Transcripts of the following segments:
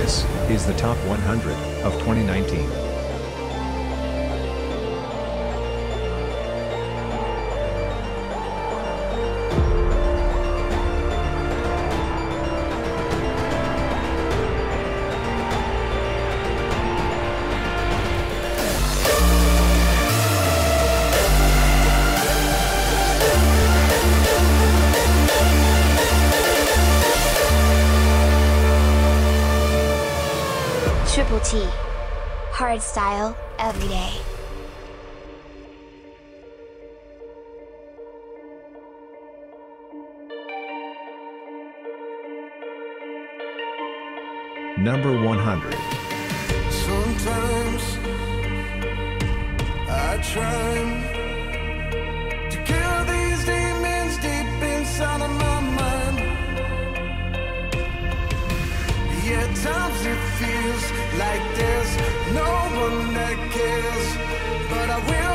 This is the top 100 of 2019. At times it feels like there's no one that cares, but I will.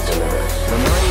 It's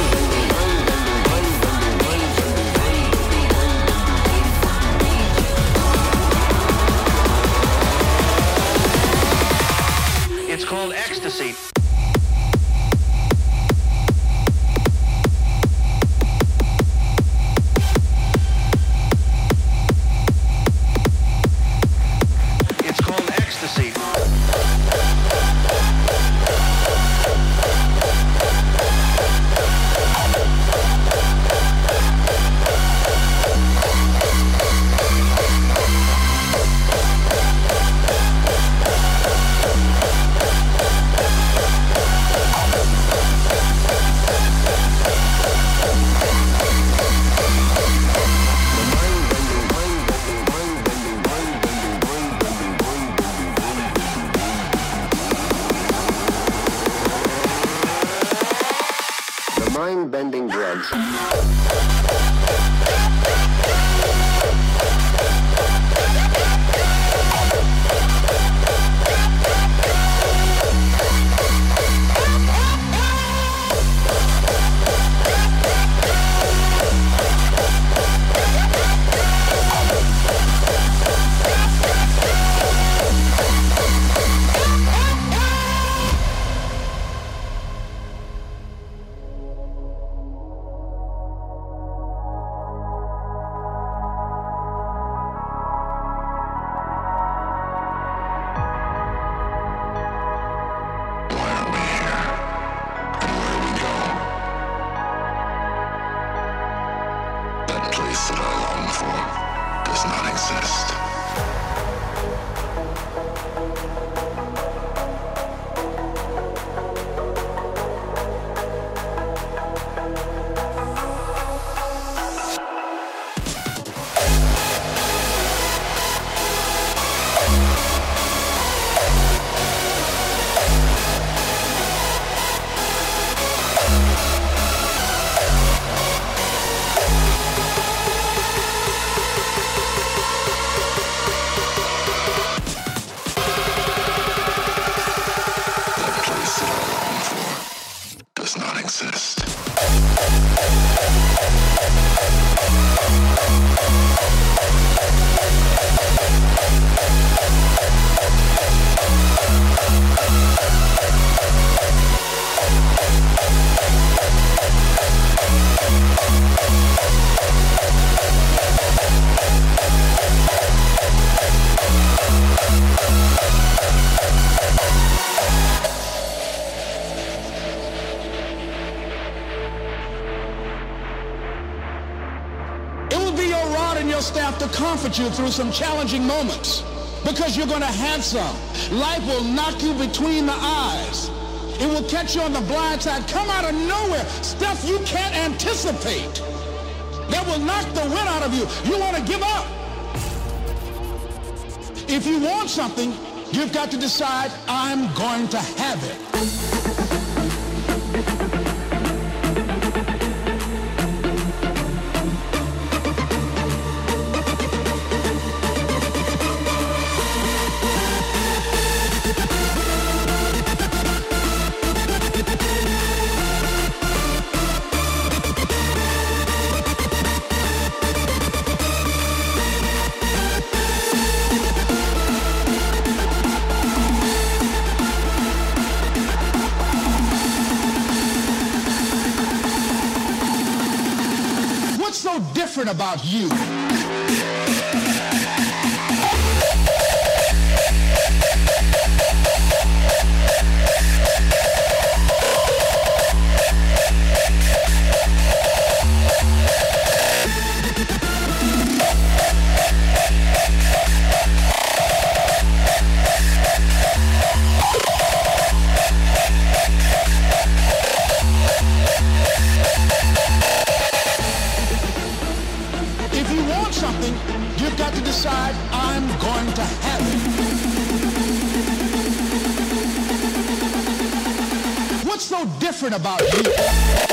you through some challenging moments because you're going to have some. Life will knock you between the eyes. It will catch you on the blind side, come out of nowhere, stuff you can't anticipate. That will knock the wind out of you. You want to give up. If you want something, you've got to decide, I'm going to have it. So different about you? I'm going to. What's so different about you?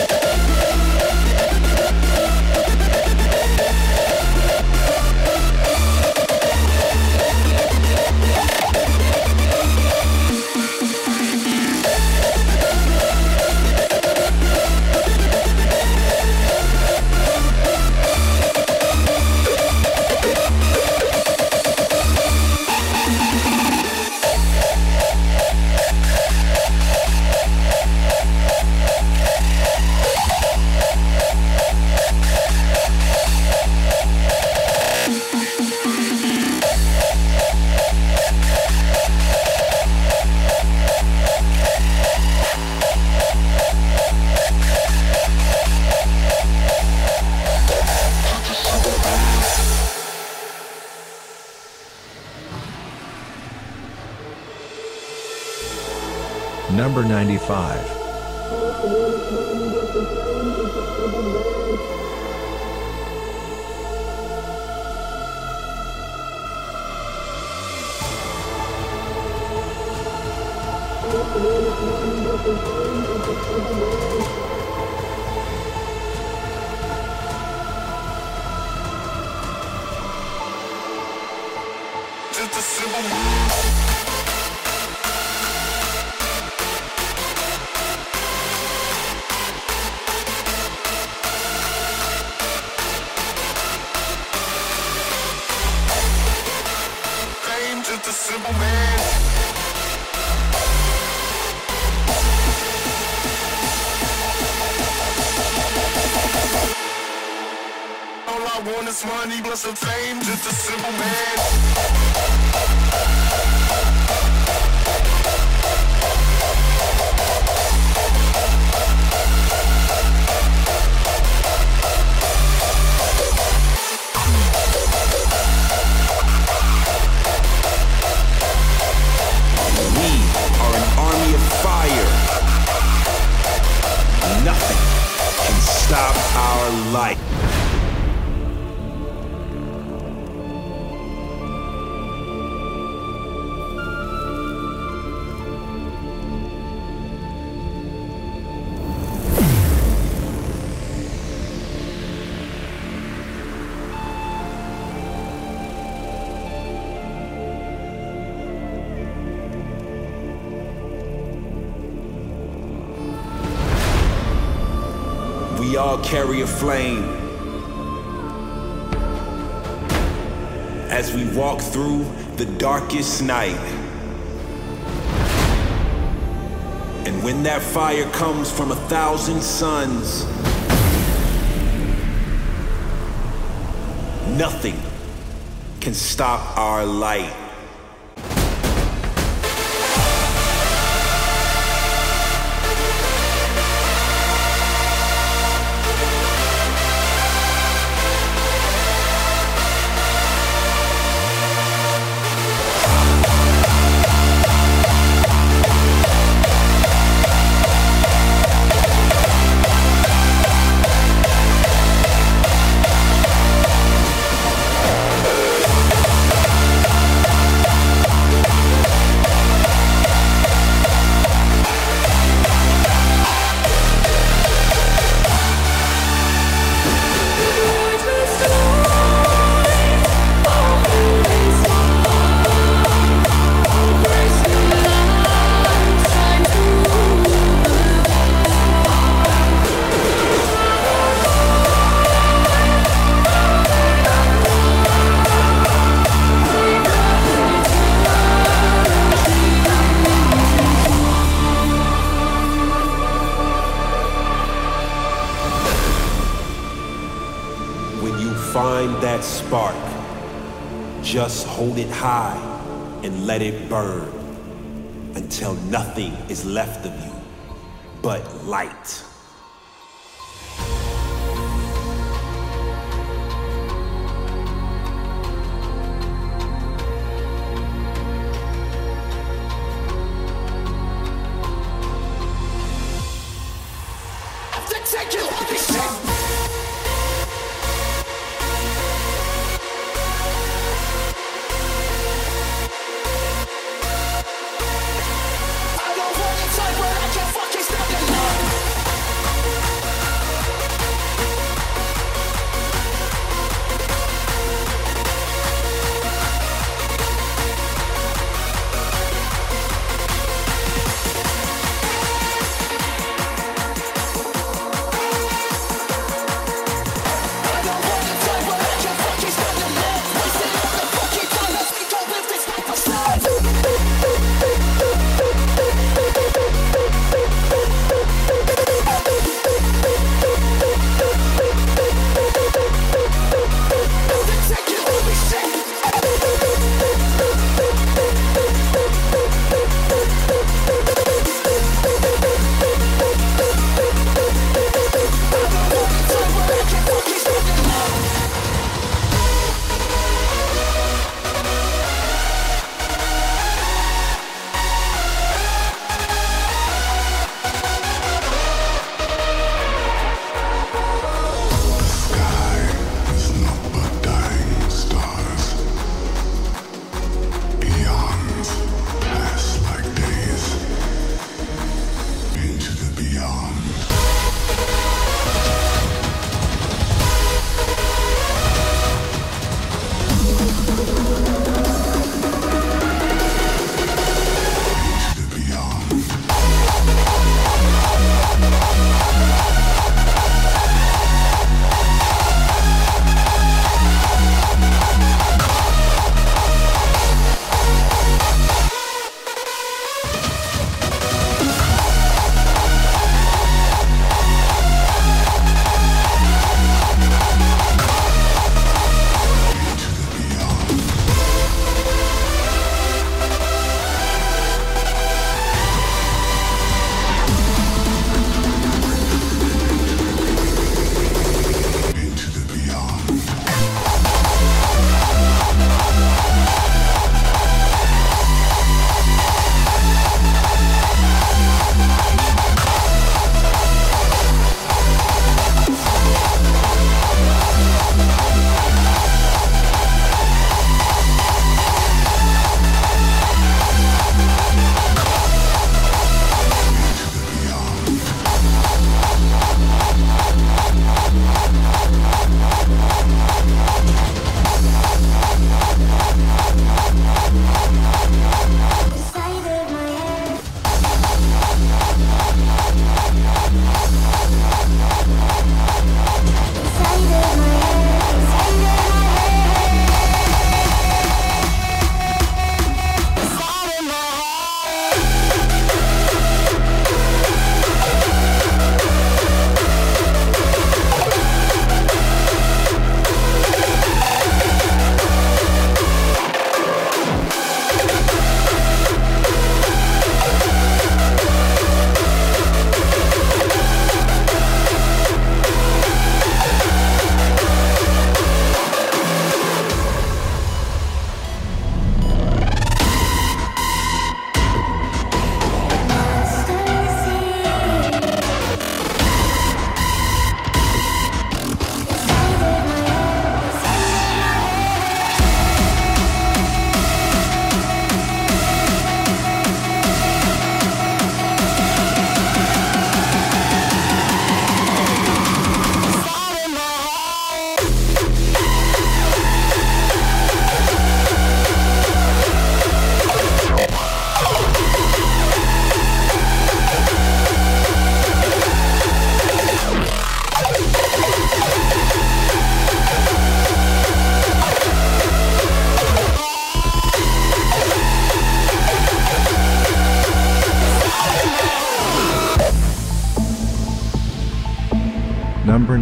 Number 95. Flame. As we walk through the darkest night. And when that fire comes from a thousand suns, nothing can stop our light. Spark, just hold it high and let it burn until nothing is left of you but light.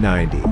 1990.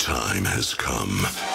time has come.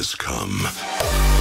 has come.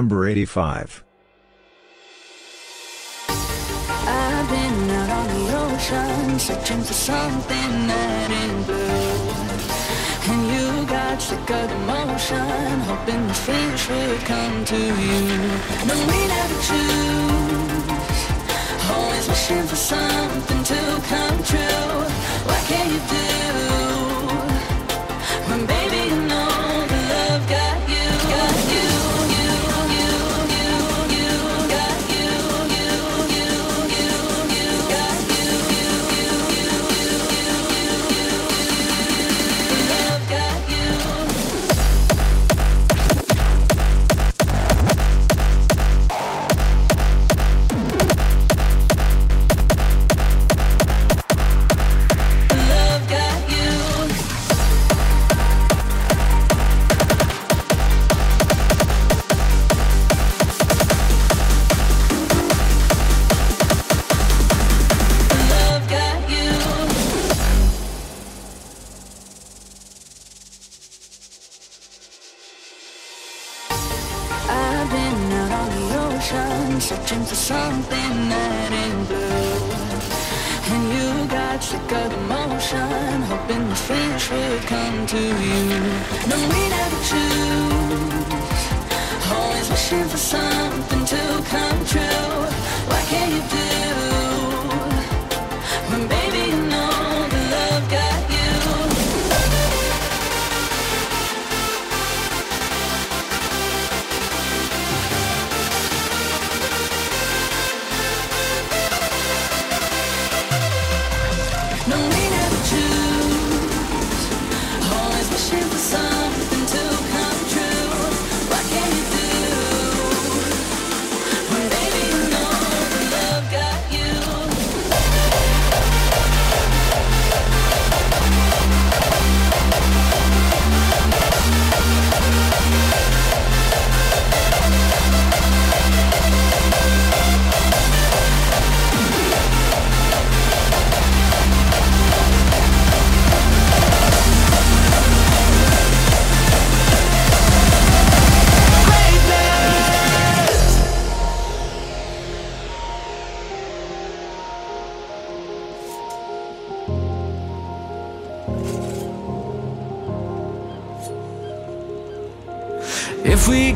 Number 85. I've been out on the ocean searching for something that ain't blue. And you got sick of hoping fish would come to you. We never choose, always wishing for something to come true. What can you do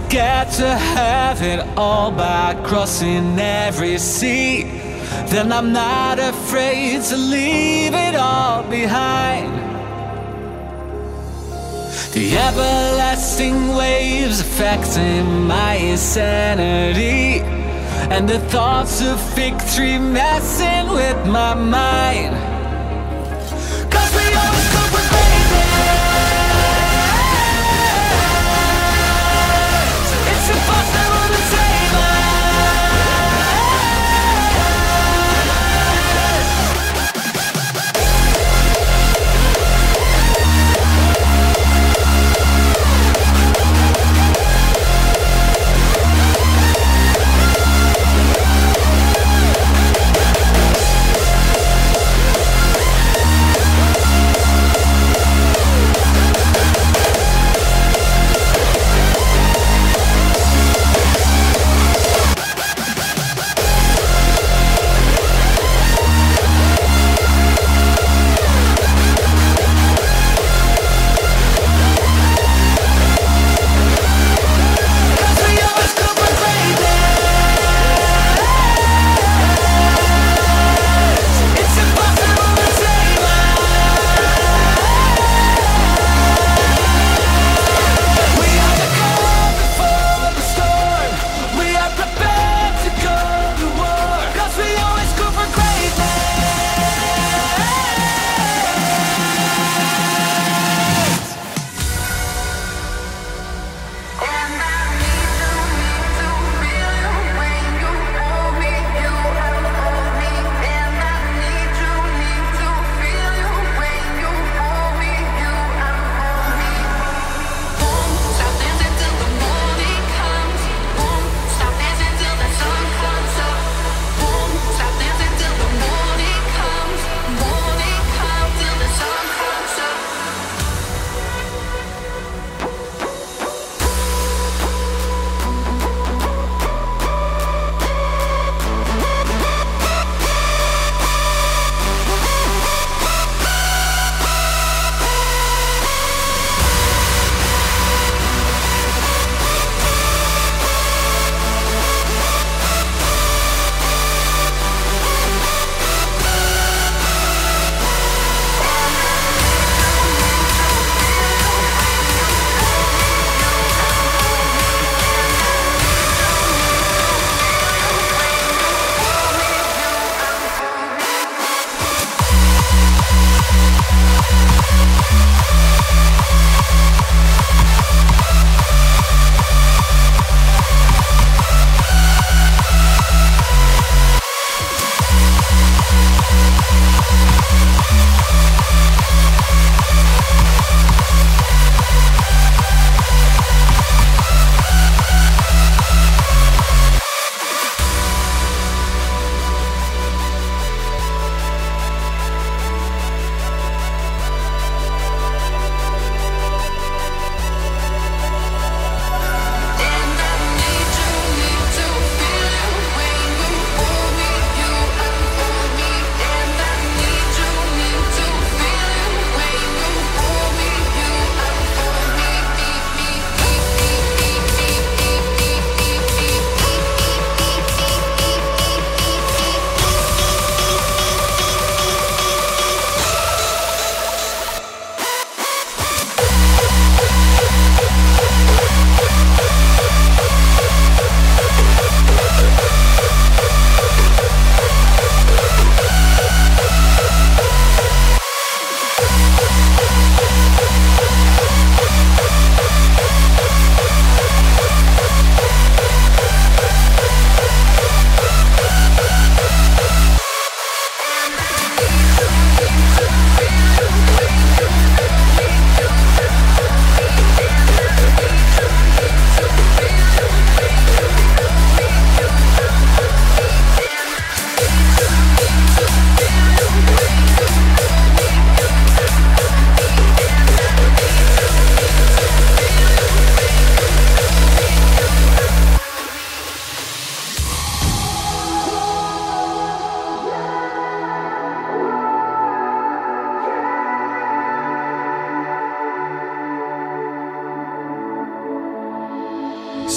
get to have it all by crossing every sea, then I'm not afraid to leave it all behind. The everlasting waves affecting my insanity. And the thoughts of victory messing with my mind.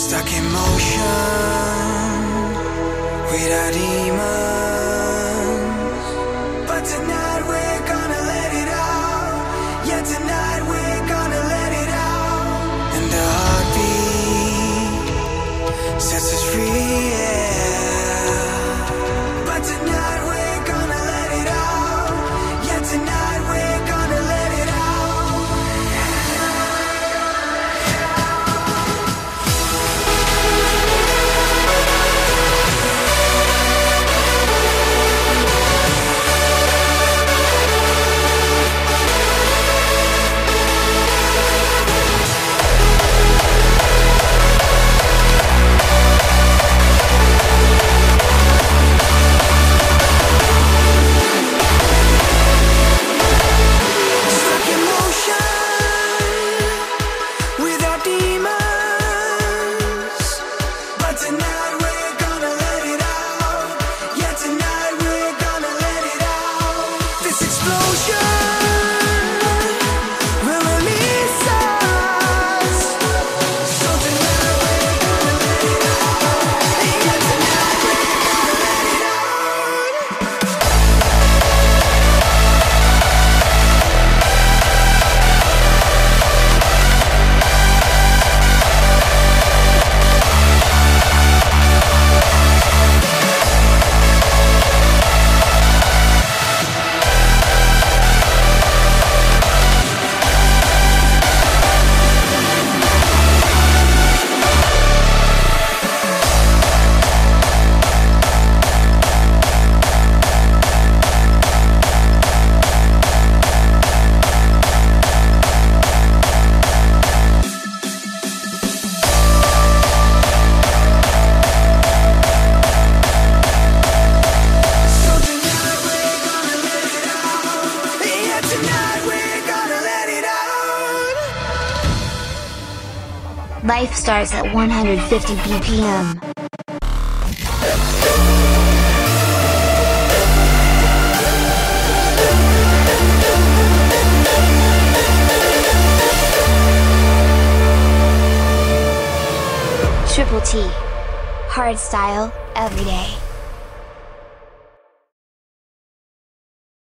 Stuck in motion with our starts at 150 BPM. Triple T. Hardstyle, every day.